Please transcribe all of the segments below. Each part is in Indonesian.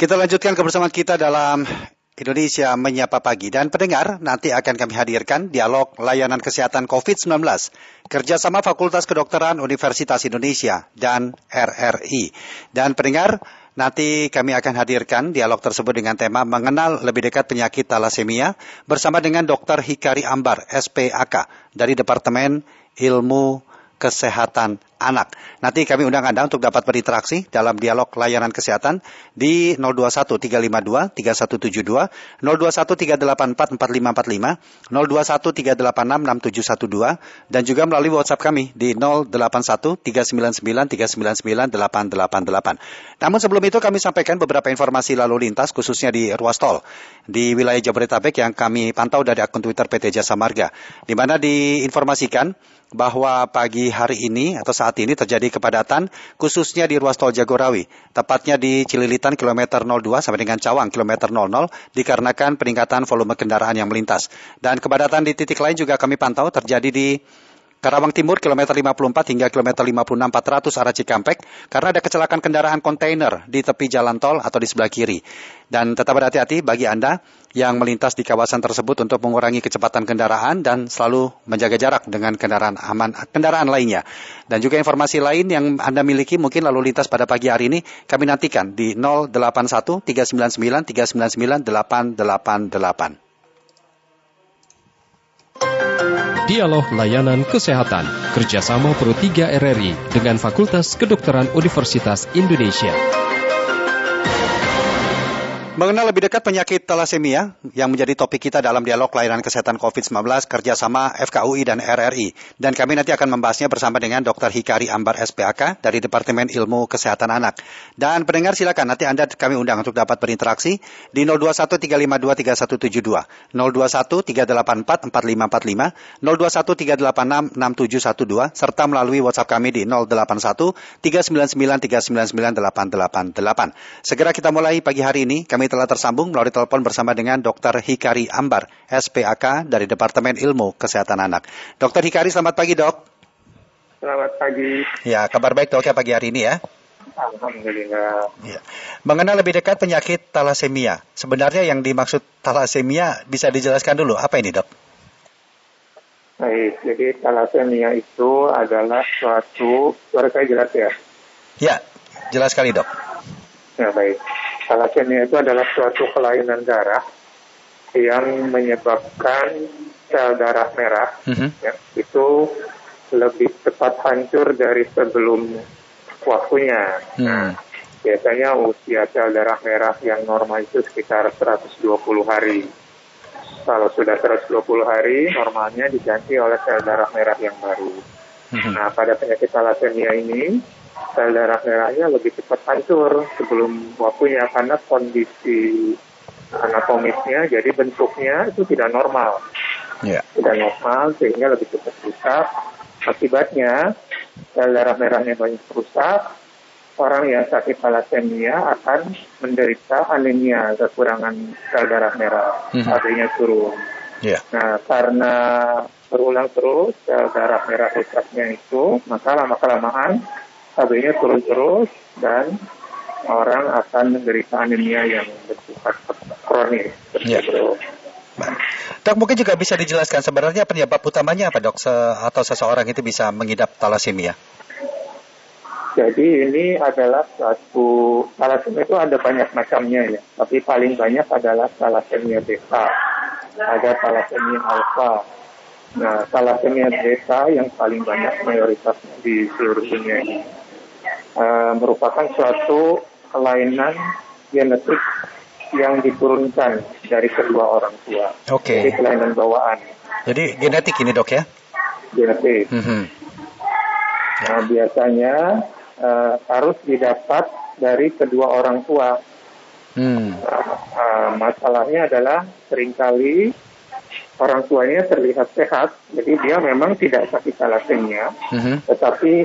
Kita lanjutkan kebersamaan kita dalam Indonesia Menyapa Pagi. Dan pendengar, nanti akan kami hadirkan dialog layanan kesehatan COVID-19 kerjasama Fakultas Kedokteran Universitas Indonesia dan RRI. Dan pendengar, nanti kami akan hadirkan dialog tersebut dengan tema mengenal lebih dekat penyakit talasemia bersama dengan Dr. Hikari Ambar, SPAK, dari Departemen Ilmu Kesehatan Anak. Nanti kami undang Anda untuk dapat berinteraksi dalam dialog layanan kesehatan di 021 352 3172, 021 384 4545, 021 386 6712, dan juga melalui WhatsApp kami di 081 399 399 888. Namun sebelum itu kami sampaikan beberapa informasi lalu lintas khususnya di ruas tol di wilayah Jabodetabek yang kami pantau dari akun Twitter PT Jasa Marga, di mana diinformasikan bahwa pagi hari ini atau saat ini terjadi kepadatan khususnya di ruas tol Jagorawi, tepatnya di Cililitan kilometer 02 sampai dengan Cawang kilometer 00 dikarenakan peningkatan volume kendaraan yang melintas. Dan kepadatan di titik lain juga kami pantau terjadi di Karawang Timur kilometer 54 hingga kilometer 56 400 arah Cikampek karena ada kecelakaan kendaraan kontainer di tepi jalan tol atau di sebelah kiri. Dan tetap berhati-hati bagi Anda yang melintas di kawasan tersebut untuk mengurangi kecepatan kendaraan dan selalu menjaga jarak dengan kendaraan aman kendaraan lainnya. Dan juga informasi lain yang Anda miliki mungkin lalu lintas pada pagi hari ini kami nantikan di 081 399 399 888. Dialog Layanan Kesehatan kerjasama Pro 3 RRI dengan Fakultas Kedokteran Universitas Indonesia. Mengenal lebih dekat penyakit talasemia yang menjadi topik kita dalam dialog layanan kesehatan COVID-19 kerjasama FKUI dan RRI. Dan kami nanti akan membahasnya bersama dengan Dr. Hikari Ambar SPAK dari Departemen Ilmu Kesehatan Anak. Dan pendengar silakan nanti Anda kami undang untuk dapat berinteraksi di 0213523172, 021 384 4545, 021 386 6712, serta melalui WhatsApp kami di 081 399 399 888. Segera kita mulai pagi hari ini. Kami telah tersambung melalui telepon bersama dengan Dr. Hikari Ambar, SPAK dari Departemen Ilmu Kesehatan Anak. Dr. Hikari, selamat pagi dok. Selamat pagi. Ya, kabar baik dok ya pagi hari ini ya. Alhamdulillah. Ya. Mengenal lebih dekat penyakit talasemia. Sebenarnya yang dimaksud talasemia bisa dijelaskan dulu. Apa ini dok? Baik, jadi talasemia itu adalah suatu, suara saya jelas ya? Ya, jelas sekali dok. Ya baik. Talasemia itu adalah suatu kelainan darah yang menyebabkan sel darah merah Mhm. ya, itu lebih cepat hancur dari sebelum waktunya. Hmm. Biasanya usia sel darah merah yang normal itu sekitar 120 hari. Kalau sudah 120 hari, normalnya diganti oleh sel darah merah yang baru. Mhm. Nah, pada penyakit talasemia ini, sel darah merahnya lebih cepat hancur sebelum waktunya karena kondisi anatomisnya, jadi bentuknya itu tidak normal. Ya. Tidak normal sehingga lebih cepat rusak. Akibatnya, sel darah merahnya banyak rusak, orang yang sakit talasemia akan menderita anemia, kekurangan sel darah merah, Mhm. artinya turun. Ya. Nah, karena berulang terus sel darah merah rusaknya itu, maka lama-kelamaan KB-nya turun terus dan orang akan menderita anemia yang bersifat kronis. Ya. Baik. Dok, mungkin juga bisa dijelaskan sebenarnya penyebab utamanya apa dok? Se- atau seseorang itu bisa mengidap talasemia? Jadi ini adalah suatu talasemia itu ada banyak macamnya ya, tapi paling banyak adalah talasemia beta, ada talasemia alfa. Nah, talasemia beta yang paling banyak mayoritas di seluruh dunia ini eh, merupakan suatu kelainan genetik yang diturunkan dari kedua orang tua. Oke. Jadi kelainan bawaan Jadi genetik ini dok ya? genetik. Mhm. Nah, biasanya eh, harus didapat dari kedua orang tua. Hmm. Nah, eh, masalahnya adalah sering kali orang tuanya terlihat sehat, jadi dia memang tidak sakit talasemia, Mhm. tetapi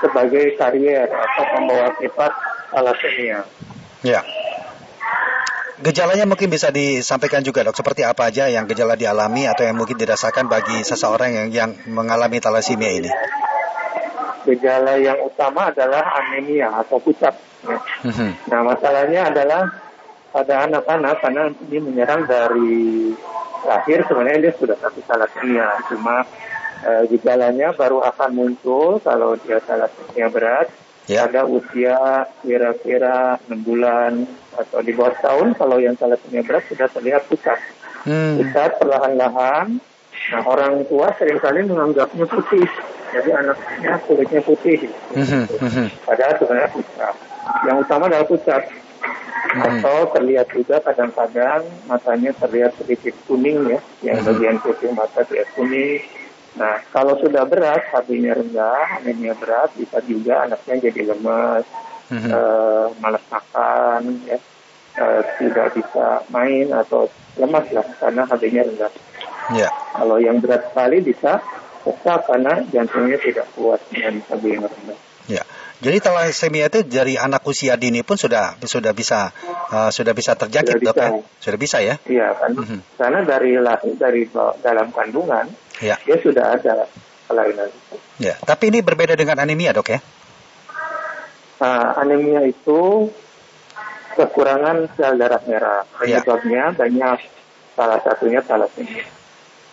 sebagai karier atau pembawa sifat talasemia. Ya. Gejalanya mungkin bisa disampaikan juga dok, seperti apa aja yang gejala dialami atau yang mungkin dirasakan bagi seseorang yang, yang mengalami talasemia ini. Gejala yang utama adalah anemia atau pucat. ya. Mhm. Nah, masalahnya adalah pada anak-anak karena ini menyerang dari lahir sebenarnya dia sudah satu thalassemia cuma uh, gejalanya baru akan muncul kalau dia thalassemia berat ya. pada usia kira-kira 6 bulan atau di bawah tahun kalau yang thalassemia berat sudah terlihat pusat hmm. pusat perlahan-lahan nah orang tua sering kali menganggapnya putih jadi anaknya kulitnya putih hmm, hmm, padahal sebenarnya pusat yang utama adalah pusat hmm. atau terlihat juga kadang-kadang matanya terlihat sedikit kuning ya, yang hmm. bagian putih mata terlihat kuning. Nah, kalau sudah berat, hb rendah, anemia berat, bisa juga anaknya jadi lemas, hmm. uh, malas makan, ya, uh, tidak bisa main atau lemas lah karena HB-nya rendah. Yeah. Kalau yang berat sekali bisa sesak karena jantungnya tidak kuat dengan HB yang rendah. Ya. Jadi thalassemia itu dari anak usia dini pun sudah sudah bisa uh, sudah bisa terjangkit sudah dok ya? Sudah bisa ya? Iya kan. Mm -hmm. Karena dari lahir dari dalam kandungan ya. dia sudah ada kelainan. Ya. Tapi ini berbeda dengan anemia dok ya? Uh, anemia itu kekurangan sel darah merah. Ya. Penyebabnya ya. banyak. Salah satunya thalassemia.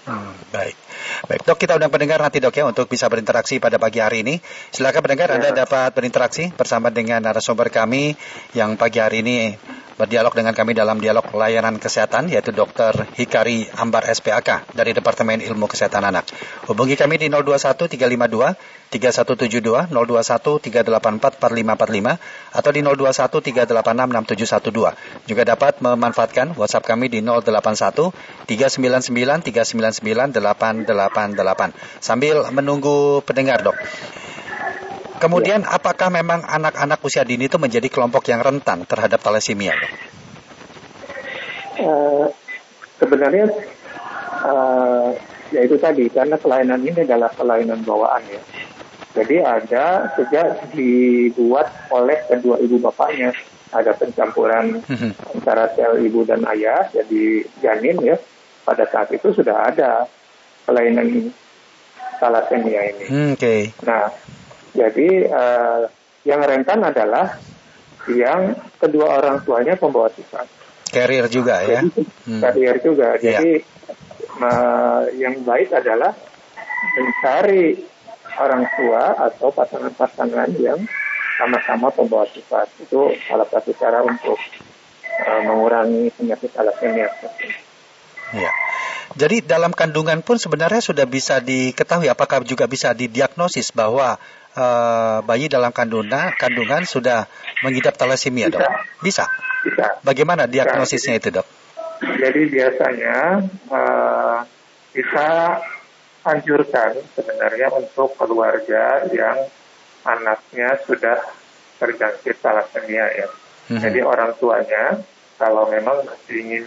Hmm, baik. Baik, dok kita undang pendengar nanti dok ya untuk bisa berinteraksi pada pagi hari ini. Silakan pendengar ya. Anda dapat berinteraksi bersama dengan narasumber kami yang pagi hari ini berdialog dengan kami dalam dialog layanan kesehatan yaitu Dr. Hikari Ambar SPAK dari Departemen Ilmu Kesehatan Anak. Hubungi kami di 021 352 3172 021 384 4545 atau di 021 386 6712. Juga dapat memanfaatkan WhatsApp kami di 081 399 399 888 sambil menunggu pendengar, Dok. Kemudian ya. apakah memang anak-anak usia dini itu menjadi kelompok yang rentan terhadap thalassemia? Uh, sebenarnya uh, ya itu tadi karena kelainan ini adalah kelainan bawaan ya. Jadi ada sejak dibuat oleh kedua ibu bapaknya ada pencampuran mm-hmm. antara sel ibu dan ayah jadi janin ya. Pada saat itu sudah ada kelainan thalassemia ini. Hmm, oke. Okay. Nah jadi uh, yang rentan adalah yang kedua orang tuanya pembawa sifat. Carrier juga ya. hmm. Carrier juga. Iya. Jadi yeah. uh, yang baik adalah mencari orang tua atau pasangan-pasangan yang sama-sama pembawa sifat. Itu salah satu cara untuk uh, mengurangi penyakit thalassemia. Ya. Jadi dalam kandungan pun sebenarnya sudah bisa diketahui apakah juga bisa didiagnosis bahwa uh, bayi dalam kandungan kandungan sudah mengidap thalassemia, Dok? Bisa. Bisa. Bagaimana diagnosisnya itu, Dok? Jadi biasanya uh, bisa anjurkan sebenarnya untuk keluarga yang anaknya sudah terjangkit thalassemia ya. Mm -hmm. Jadi orang tuanya kalau memang masih ingin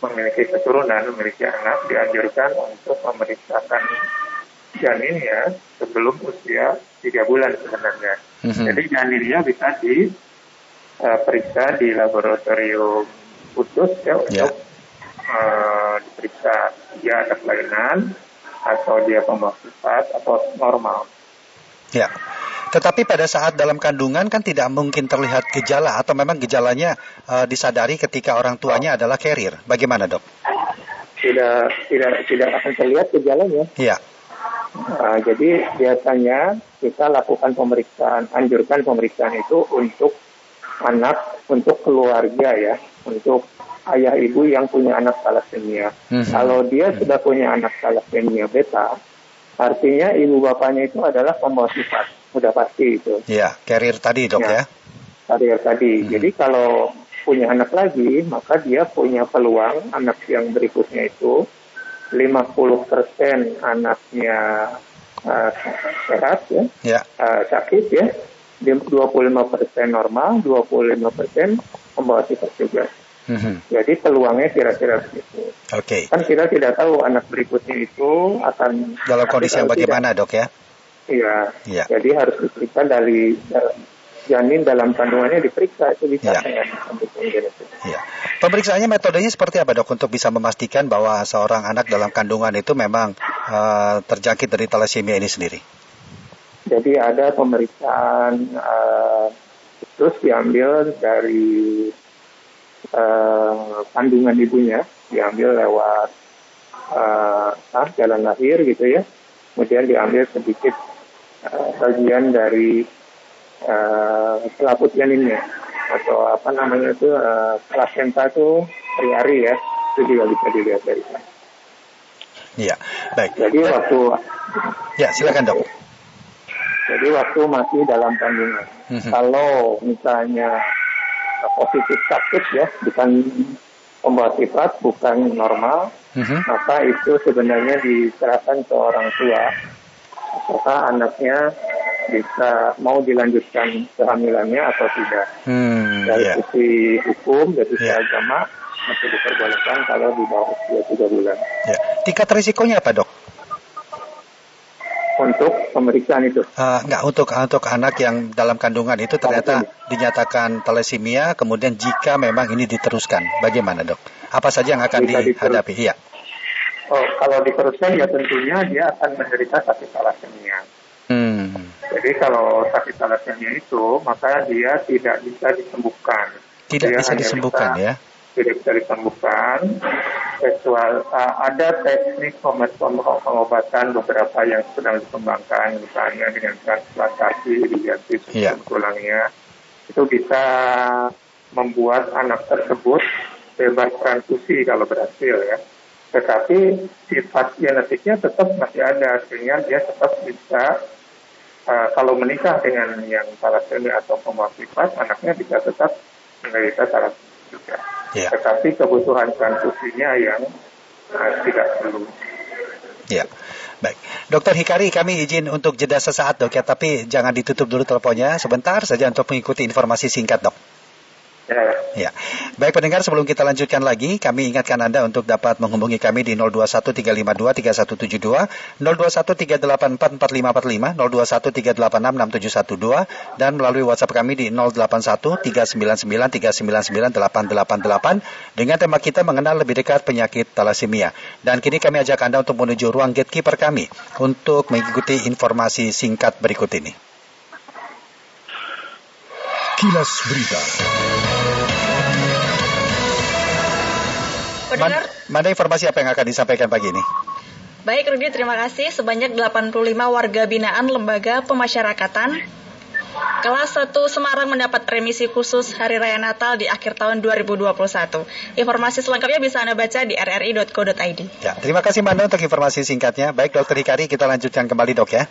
memiliki keturunan, memiliki anak, dianjurkan untuk memeriksakan janinnya sebelum usia tiga bulan sebenarnya. Mm-hmm. Jadi janinnya bisa diperiksa uh, di laboratorium khusus ya yeah. untuk uh, diperiksa dia ada kelainan atau dia pembawa atau normal. Ya. Tetapi pada saat dalam kandungan kan tidak mungkin terlihat gejala atau memang gejalanya uh, disadari ketika orang tuanya adalah carrier. Bagaimana dok? Tidak tidak tidak akan terlihat gejalanya. Iya. Uh, jadi biasanya kita lakukan pemeriksaan, anjurkan pemeriksaan itu untuk anak, untuk keluarga ya, untuk ayah ibu yang punya anak thalassemia. Mm -hmm. Kalau dia sudah punya anak thalassemia beta, artinya ibu bapaknya itu adalah pembawa sifat sudah pasti itu. Iya, carrier tadi dok ya. ya. Carrier tadi. Hmm. Jadi kalau punya anak lagi, maka dia punya peluang anak yang berikutnya itu 50% anaknya uh, sehat ya, ya. Uh, sakit ya, 25% normal, 25% membawa sifat juga. Mm-hmm. Jadi peluangnya kira-kira begitu. Oke. Okay. Kan kita tidak tahu anak berikutnya itu akan dalam kondisi yang bagaimana, tidak. dok ya? Iya. Ya. Jadi harus diperiksa dari janin dalam kandungannya diperiksa itu bisa ya. Ya. Pemeriksaannya metodenya seperti apa dok untuk bisa memastikan bahwa seorang anak dalam kandungan itu memang uh, terjangkit dari thalassemia ini sendiri? Jadi ada pemeriksaan uh, terus diambil dari uh, kandungan ibunya diambil lewat uh, ah, jalan lahir gitu ya. Kemudian diambil sedikit uh, bagian dari uh, selaput janinnya atau apa namanya itu uh, placenta itu hari-hari ya itu juga bisa dilihat dari sana. Iya, baik. Jadi waktu ya silakan dok. Jadi waktu masih dalam kandungan. Mm-hmm. Kalau misalnya positif sakit ya, bukan pembawa sifat, bukan normal, mm-hmm. maka itu sebenarnya diserahkan ke orang tua. Apakah anaknya bisa mau dilanjutkan kehamilannya atau tidak. Hmm, dari yeah. sisi hukum, dari sisi yeah. agama, masih diperbolehkan kalau di bawah usia tiga bulan. Yeah. Tingkat risikonya apa dok? Untuk pemeriksaan itu? Uh, enggak, untuk untuk anak yang dalam kandungan itu ternyata dinyatakan thalassemia, kemudian jika memang ini diteruskan, bagaimana dok? Apa saja yang akan Bisa dihadapi? Iya. Oh, kalau diteruskan ya tentunya dia akan menderita sakit thalassemia. Hmm. Jadi kalau sakit thalassemia itu maka dia tidak bisa disembuhkan. Tidak dia bisa disembuhkan bisa, ya? Tidak bisa disembuhkan. Seksual uh, ada teknik pengobatan beberapa yang sedang dikembangkan, misalnya dengan transplantasi diganti yeah. tulangnya, itu bisa membuat anak tersebut bebas transfusi kalau berhasil ya. Tetapi sifat genetiknya tetap masih ada, sehingga dia tetap bisa uh, kalau menikah dengan yang thalassemia atau pemafifat, anaknya bisa tetap menderita thalassemia juga. Yeah. Tetapi kebutuhan transfusinya yang uh, tidak perlu. Ya, baik. Dokter Hikari, kami izin untuk jeda sesaat dok ya, tapi jangan ditutup dulu teleponnya sebentar saja untuk mengikuti informasi singkat dok. Ya. Baik pendengar, sebelum kita lanjutkan lagi, kami ingatkan Anda untuk dapat menghubungi kami di 0213523172, 0213844545, 0213866712, dan melalui WhatsApp kami di 081399399888 dengan tema kita mengenal lebih dekat penyakit thalassemia. Dan kini kami ajak Anda untuk menuju ruang gatekeeper kami untuk mengikuti informasi singkat berikut ini. Kilas Berita. Pendengar, mana informasi apa yang akan disampaikan pagi ini? Baik Rudi, terima kasih. Sebanyak 85 warga binaan lembaga pemasyarakatan Kelas 1 Semarang mendapat remisi khusus Hari Raya Natal di akhir tahun 2021. Informasi selengkapnya bisa Anda baca di rri.co.id. Ya, terima kasih Mbak untuk informasi singkatnya. Baik Dokter Hikari, kita lanjutkan kembali dok ya.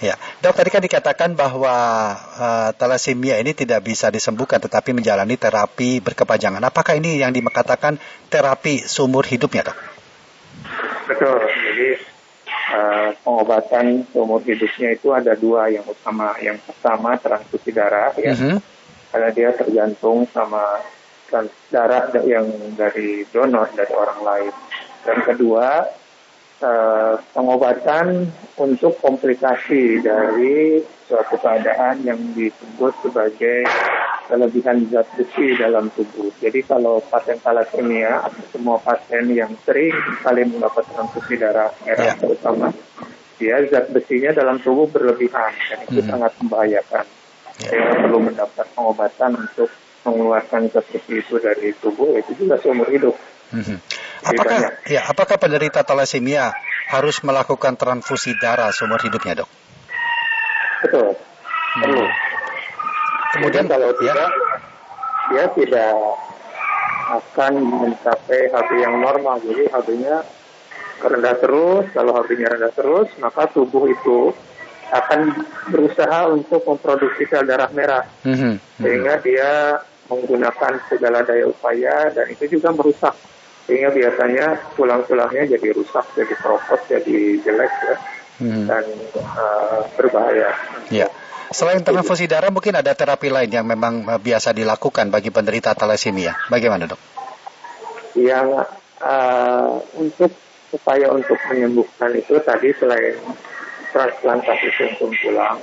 Ya, dok tadi kan dikatakan bahwa uh, thalassemia ini tidak bisa disembuhkan tetapi menjalani terapi berkepanjangan. Apakah ini yang dikatakan terapi seumur hidupnya, dok? Betul. Jadi uh, pengobatan seumur hidupnya itu ada dua yang utama. Yang pertama transfusi darah ya. -huh. karena dia tergantung sama darah yang dari donor dari orang lain. Dan kedua uh, pengobatan untuk komplikasi dari suatu keadaan yang disebut sebagai kelebihan zat besi dalam tubuh. Jadi kalau pasien thalassemia atau semua pasien yang sering kali mendapat transfusi darah merah yeah. terutama, dia zat besinya dalam tubuh berlebihan dan itu mm -hmm. sangat membahayakan. Yeah. Sehingga perlu mendapat pengobatan untuk mengeluarkan zat besi itu dari tubuh itu juga seumur hidup. Mm -hmm. Apakah ya apakah penderita thalassemia harus melakukan transfusi darah seumur hidupnya, Dok? Betul. Hmm. Kemudian kalau dia ya. dia tidak akan mencapai HB yang normal. Jadi HB-nya rendah terus. Kalau HB-nya rendah terus, maka tubuh itu akan berusaha untuk memproduksi sel darah merah. Hmm. Hmm. Sehingga dia menggunakan segala daya upaya dan itu juga merusak sehingga biasanya tulang-tulangnya jadi rusak, jadi keropos, jadi jelek ya, hmm. dan uh, berbahaya. Ya. Selain transfusi darah, mungkin ada terapi lain yang memang uh, biasa dilakukan bagi penderita thalassemia. Bagaimana dok? Yang uh, untuk upaya untuk menyembuhkan itu tadi selain transplantasi sum tulang,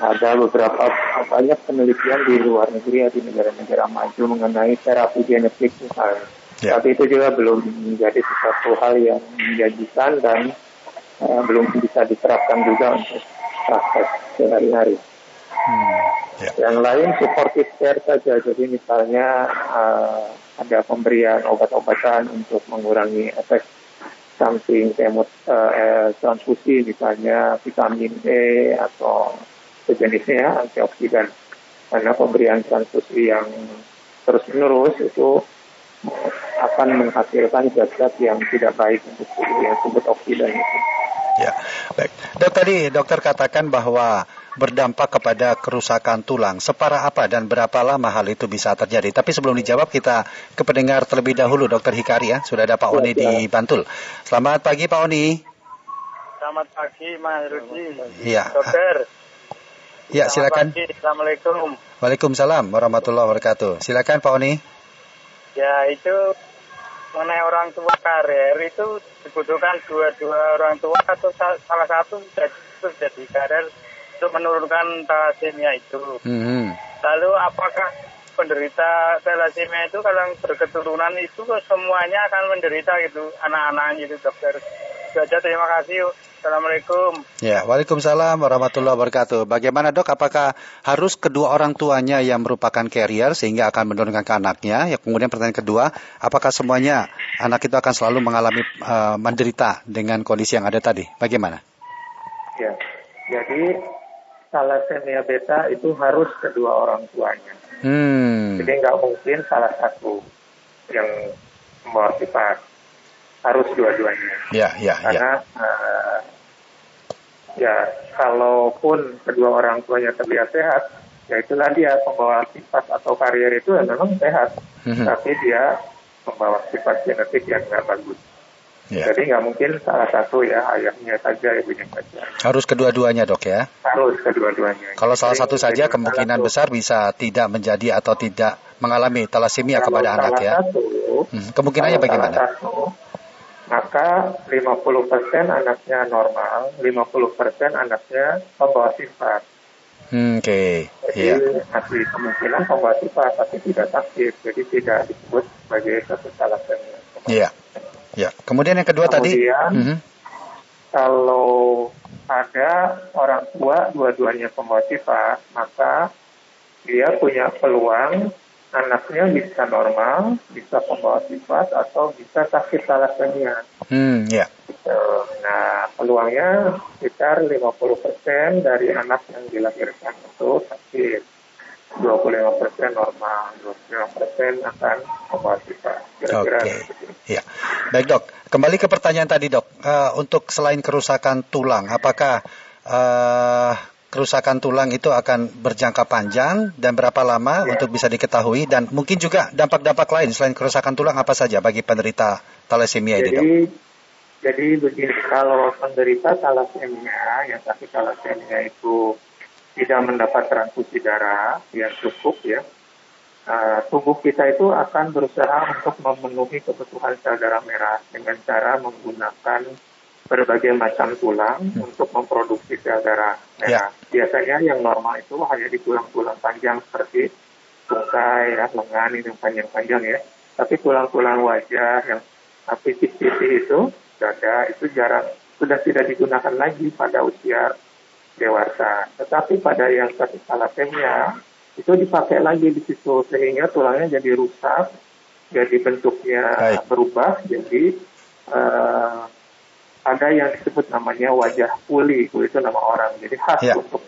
ada beberapa banyak penelitian di luar negeri ya di negara-negara maju mengenai terapi genetik misalnya Ya. Tapi itu juga belum menjadi sesuatu hal yang menjanjikan dan uh, belum bisa diterapkan juga untuk praktek sehari-hari. Hmm. Ya. Yang lain supportive care saja. Jadi misalnya uh, ada pemberian obat-obatan untuk mengurangi efek samping kemot uh, transfusi misalnya vitamin E atau sejenisnya antioksidan. Karena pemberian transfusi yang terus-menerus itu akan menghasilkan zat-zat yang tidak baik untuk tubuh yang disebut oksidan itu. Ya, baik. Dok tadi dokter katakan bahwa berdampak kepada kerusakan tulang. Separah apa dan berapa lama hal itu bisa terjadi? Tapi sebelum dijawab kita ke pendengar terlebih dahulu Dokter Hikari ya. Sudah ada Pak Oni di Bantul. Selamat pagi Pak Oni. Selamat pagi Mas Rudi. Iya. Dokter. Ya, silakan. Pagi. Assalamualaikum. Waalaikumsalam warahmatullahi wabarakatuh. Silakan Pak Oni. Ya, itu mengenai orang tua karir itu dibutuhkan dua-dua orang tua atau salah satu jadi, jadi karir untuk menurunkan thalassemia itu. Hmm. Lalu apakah penderita thalassemia itu kalau berketurunan itu semuanya akan menderita gitu anak-anaknya itu dokter. Saja terima kasih. Assalamualaikum. Ya, Waalaikumsalam warahmatullahi wabarakatuh. Bagaimana dok? Apakah harus kedua orang tuanya yang merupakan carrier sehingga akan menurunkan ke anaknya? Ya, kemudian pertanyaan kedua, apakah semuanya anak itu akan selalu mengalami uh, menderita dengan kondisi yang ada tadi? Bagaimana? Ya, jadi thalassemia beta itu harus kedua orang tuanya. Hmm. Jadi nggak mungkin salah satu yang membawa sifat harus dua-duanya. Ya, ya, ya. Karena ya. Uh, ya kalaupun kedua orang tuanya terlihat sehat, ya itulah dia pembawa sifat atau karier itu ya memang sehat, hmm. tapi dia membawa sifat genetik yang nggak bagus. Ya. Jadi nggak mungkin salah satu ya ayahnya saja ibunya saja. Harus kedua-duanya dok ya? Harus kedua-duanya. Kalau salah satu saja kemungkinan besar bisa tidak menjadi atau tidak mengalami talasemia kepada anak ya. Satu, hmm, kemungkinannya bagaimana? Satu, maka 50% anaknya normal, 50% anaknya pembawa sifat. Hmm, Oke, okay. Jadi yeah. masih kemungkinan pembawa sifat tapi tidak sakit, jadi tidak disebut sebagai satu talasemia. Iya. Ya, kemudian yang kedua kemudian, tadi. Mm -hmm. kalau ada orang tua dua-duanya pembawa sifat, maka dia punya peluang anaknya bisa normal, bisa pembawa sifat atau bisa sakit thalassemia. Hmm, ya. Gitu. Nah, peluangnya sekitar 50% dari anak yang dilahirkan itu sakit. 25% normal, 25% akan pembawa sifat. Oke. Okay. Ya. Baik, Dok. Kembali ke pertanyaan tadi, Dok. Uh, untuk selain kerusakan tulang, apakah uh, kerusakan tulang itu akan berjangka panjang dan berapa lama ya. untuk bisa diketahui dan mungkin juga dampak-dampak lain selain kerusakan tulang apa saja bagi penderita thalassemia jadi, ini dok? Jadi begini, kalau penderita thalassemia yang sakit thalassemia itu tidak mendapat transfusi darah yang cukup ya, uh, tubuh kita itu akan berusaha untuk memenuhi kebutuhan sel darah merah dengan cara menggunakan berbagai macam tulang hmm. untuk memproduksi sel darah merah. Ya. Biasanya yang normal itu hanya di tulang-tulang panjang seperti tungkai, ya, lengan yang panjang-panjang ya. Tapi tulang-tulang wajah yang pipih-pipih itu, dada itu jarang sudah tidak digunakan lagi pada usia dewasa. Tetapi pada yang sakit thalassemia itu dipakai lagi di situ sehingga tulangnya jadi rusak, jadi bentuknya Baik. berubah, jadi uh, ada yang disebut namanya wajah puli, itu nama orang. Jadi khas ya. untuk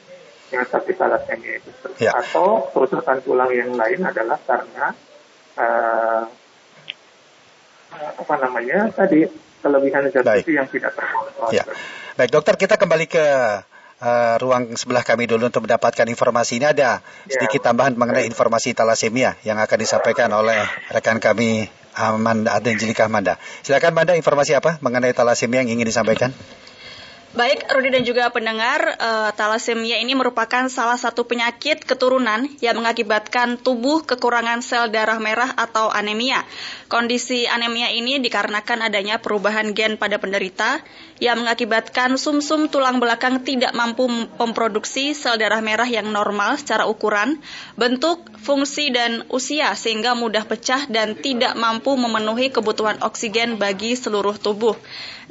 yang sakit thalassemia itu. Ya. Atau kerusakan tulang yang lain adalah karena uh, apa namanya tadi kelebihan zat besi yang tidak terkontrol. Ya. Baik dokter kita kembali ke uh, ruang sebelah kami dulu untuk mendapatkan informasi ini ada ya. sedikit tambahan mengenai informasi talasemia yang akan disampaikan oleh rekan kami Amanda Angelika Amanda. Silakan Amanda informasi apa mengenai talasemia yang ingin disampaikan? Baik, Rudi dan juga pendengar, uh, talasemia ini merupakan salah satu penyakit keturunan yang mengakibatkan tubuh kekurangan sel darah merah atau anemia. Kondisi anemia ini dikarenakan adanya perubahan gen pada penderita yang mengakibatkan sumsum -sum tulang belakang tidak mampu memproduksi sel darah merah yang normal secara ukuran, bentuk, fungsi, dan usia sehingga mudah pecah dan tidak mampu memenuhi kebutuhan oksigen bagi seluruh tubuh.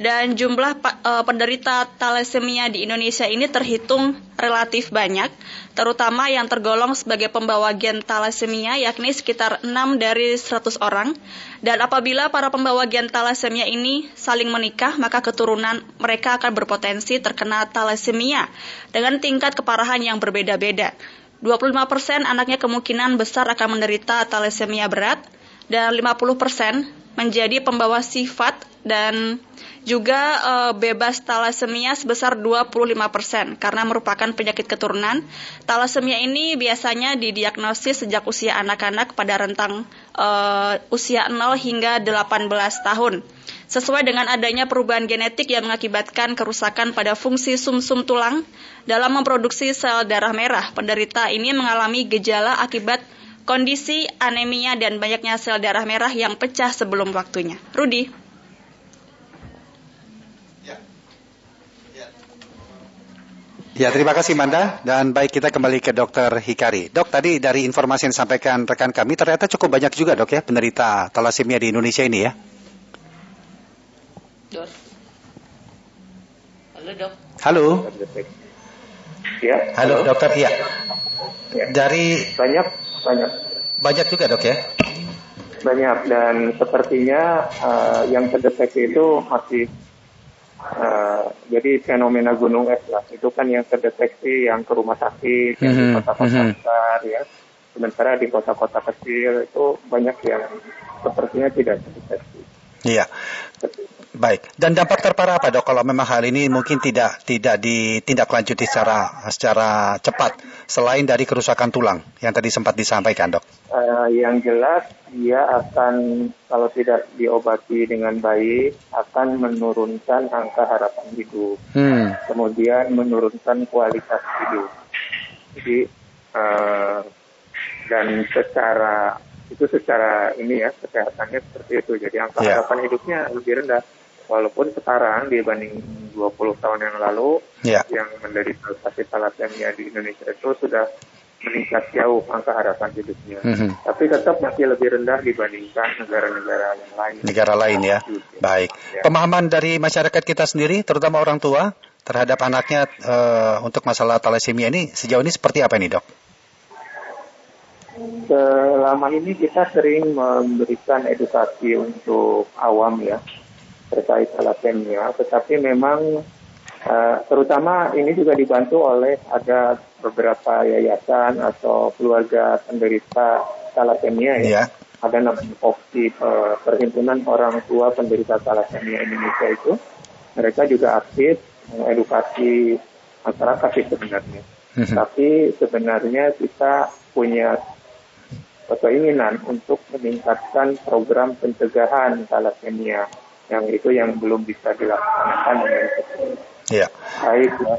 Dan jumlah uh, penderita thalassemia di Indonesia ini terhitung relatif banyak, terutama yang tergolong sebagai pembawa gen thalassemia yakni sekitar 6 dari 100 orang. Dan apabila para pembawa gen thalassemia ini saling menikah, maka keturunan mereka akan berpotensi terkena thalassemia dengan tingkat keparahan yang berbeda-beda. 25% anaknya kemungkinan besar akan menderita thalassemia berat dan 50% menjadi pembawa sifat dan juga e, bebas talasemia sebesar 25% karena merupakan penyakit keturunan. Talasemia ini biasanya didiagnosis sejak usia anak-anak pada rentang e, usia 0 hingga 18 tahun. Sesuai dengan adanya perubahan genetik yang mengakibatkan kerusakan pada fungsi sumsum -sum tulang dalam memproduksi sel darah merah, penderita ini mengalami gejala akibat kondisi anemia dan banyaknya sel darah merah yang pecah sebelum waktunya. Rudi. Ya, terima kasih Manda. Dan baik kita kembali ke Dokter Hikari. Dok, tadi dari informasi yang disampaikan rekan kami, ternyata cukup banyak juga dok ya penderita talasemia di Indonesia ini ya. Dok. Halo dok. Halo. Ya. Halo, halo. dokter. Iya. Ya. Dari banyak banyak. Banyak juga dok ya. Banyak dan sepertinya uh, yang terdeteksi itu masih Uh, jadi fenomena gunung es lah itu kan yang terdeteksi yang ke rumah sakit yang di mhm, kota-kota mm -hmm. besar ya sementara di kota-kota kecil itu banyak yang sepertinya tidak terdeteksi. Iya. Baik. Dan dampak terparah apa dok kalau memang hal ini mungkin tidak tidak ditindaklanjuti secara secara cepat selain dari kerusakan tulang yang tadi sempat disampaikan dok? Uh, yang jelas dia akan kalau tidak diobati dengan baik akan menurunkan angka harapan hidup, hmm. kemudian menurunkan kualitas hidup. Jadi uh, dan secara itu secara ini ya kesehatannya seperti itu. Jadi angka yeah. harapan hidupnya lebih rendah walaupun sekarang dibanding 20 tahun yang lalu yeah. yang menderita sakit talasemia di Indonesia itu sudah meningkat jauh angka harapan hidupnya. Mm -hmm. Tapi tetap masih lebih rendah dibandingkan negara-negara yang lain. Negara lain ya. Baik. Ya. Pemahaman dari masyarakat kita sendiri, terutama orang tua terhadap anaknya uh, untuk masalah talasemia ini sejauh ini seperti apa nih dok? Selama ini kita sering memberikan edukasi untuk awam ya terkait thalassemia, tetapi memang uh, terutama ini juga dibantu oleh ada beberapa yayasan atau keluarga penderita thalassemia ya. Yeah. Ada namanya opsi uh, Perhimpunan Orang Tua Penderita Thalassemia Indonesia itu. Mereka juga aktif mengedukasi masyarakat sih sebenarnya. Mm-hmm. Tapi sebenarnya kita punya keinginan untuk meningkatkan program pencegahan thalassemia yang itu yang belum bisa dilaksanakan dengan Iya. Baik ya.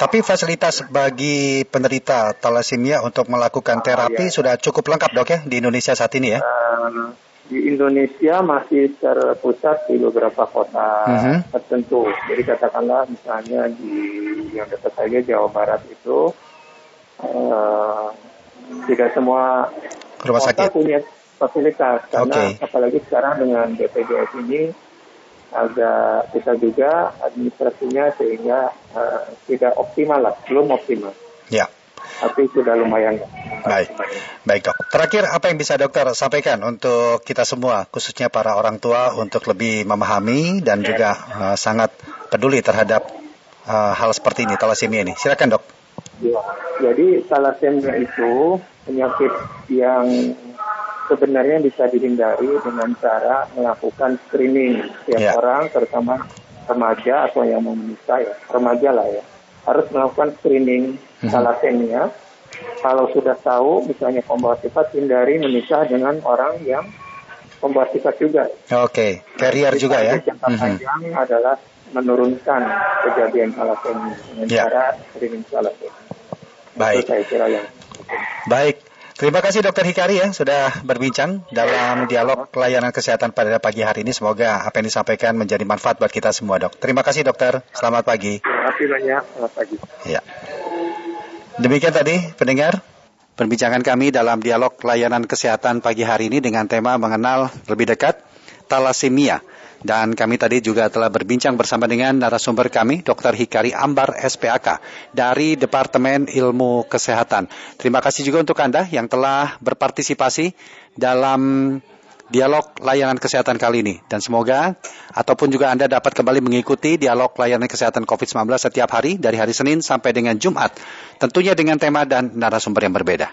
Tapi fasilitas bagi penderita thalassemia untuk melakukan ah, terapi ya. sudah cukup lengkap dok ya di Indonesia saat ini ya? Uh, di Indonesia masih terpusat di beberapa kota uh mhm. -huh. tertentu. Jadi katakanlah misalnya di yang dekat saja Jawa Barat itu uh, tidak semua rumah sakit punya fasilitas karena okay. apalagi sekarang dengan BPJS ini agak kita juga administrasinya sehingga uh, tidak optimal lah, belum optimal. Ya. Tapi sudah lumayan. Baik, baik dok. Terakhir apa yang bisa dokter sampaikan untuk kita semua, khususnya para orang tua untuk lebih memahami dan juga uh, sangat peduli terhadap uh, hal seperti ini, talasemia ini. Silakan dok. Ya, jadi talasemia itu penyakit yang sebenarnya bisa dihindari dengan cara melakukan screening setiap yeah. orang, terutama remaja atau yang mau menikah ya, remaja lah ya, harus melakukan screening mm-hmm. thalassemia. Kalau sudah tahu, misalnya pembawa sifat, hindari menikah dengan orang yang pembawa sifat juga. Oke, okay. carrier nah, juga ya. Jangka mm-hmm. panjang adalah menurunkan kejadian thalassemia dengan yeah. cara screening thalassemia. Baik. Itu saya kira yang Baik. Terima kasih Dokter Hikari ya sudah berbincang dalam dialog layanan kesehatan pada pagi hari ini. Semoga apa yang disampaikan menjadi manfaat buat kita semua dok. Terima kasih dokter. Selamat pagi. Terima kasih banyak. Selamat pagi. Ya. Demikian tadi pendengar perbincangan kami dalam dialog layanan kesehatan pagi hari ini dengan tema mengenal lebih dekat talasemia. Dan kami tadi juga telah berbincang bersama dengan narasumber kami, Dr. Hikari Ambar, SPAK, dari Departemen Ilmu Kesehatan. Terima kasih juga untuk Anda yang telah berpartisipasi dalam dialog layanan kesehatan kali ini. Dan semoga ataupun juga Anda dapat kembali mengikuti dialog layanan kesehatan COVID-19 setiap hari dari hari Senin sampai dengan Jumat. Tentunya dengan tema dan narasumber yang berbeda.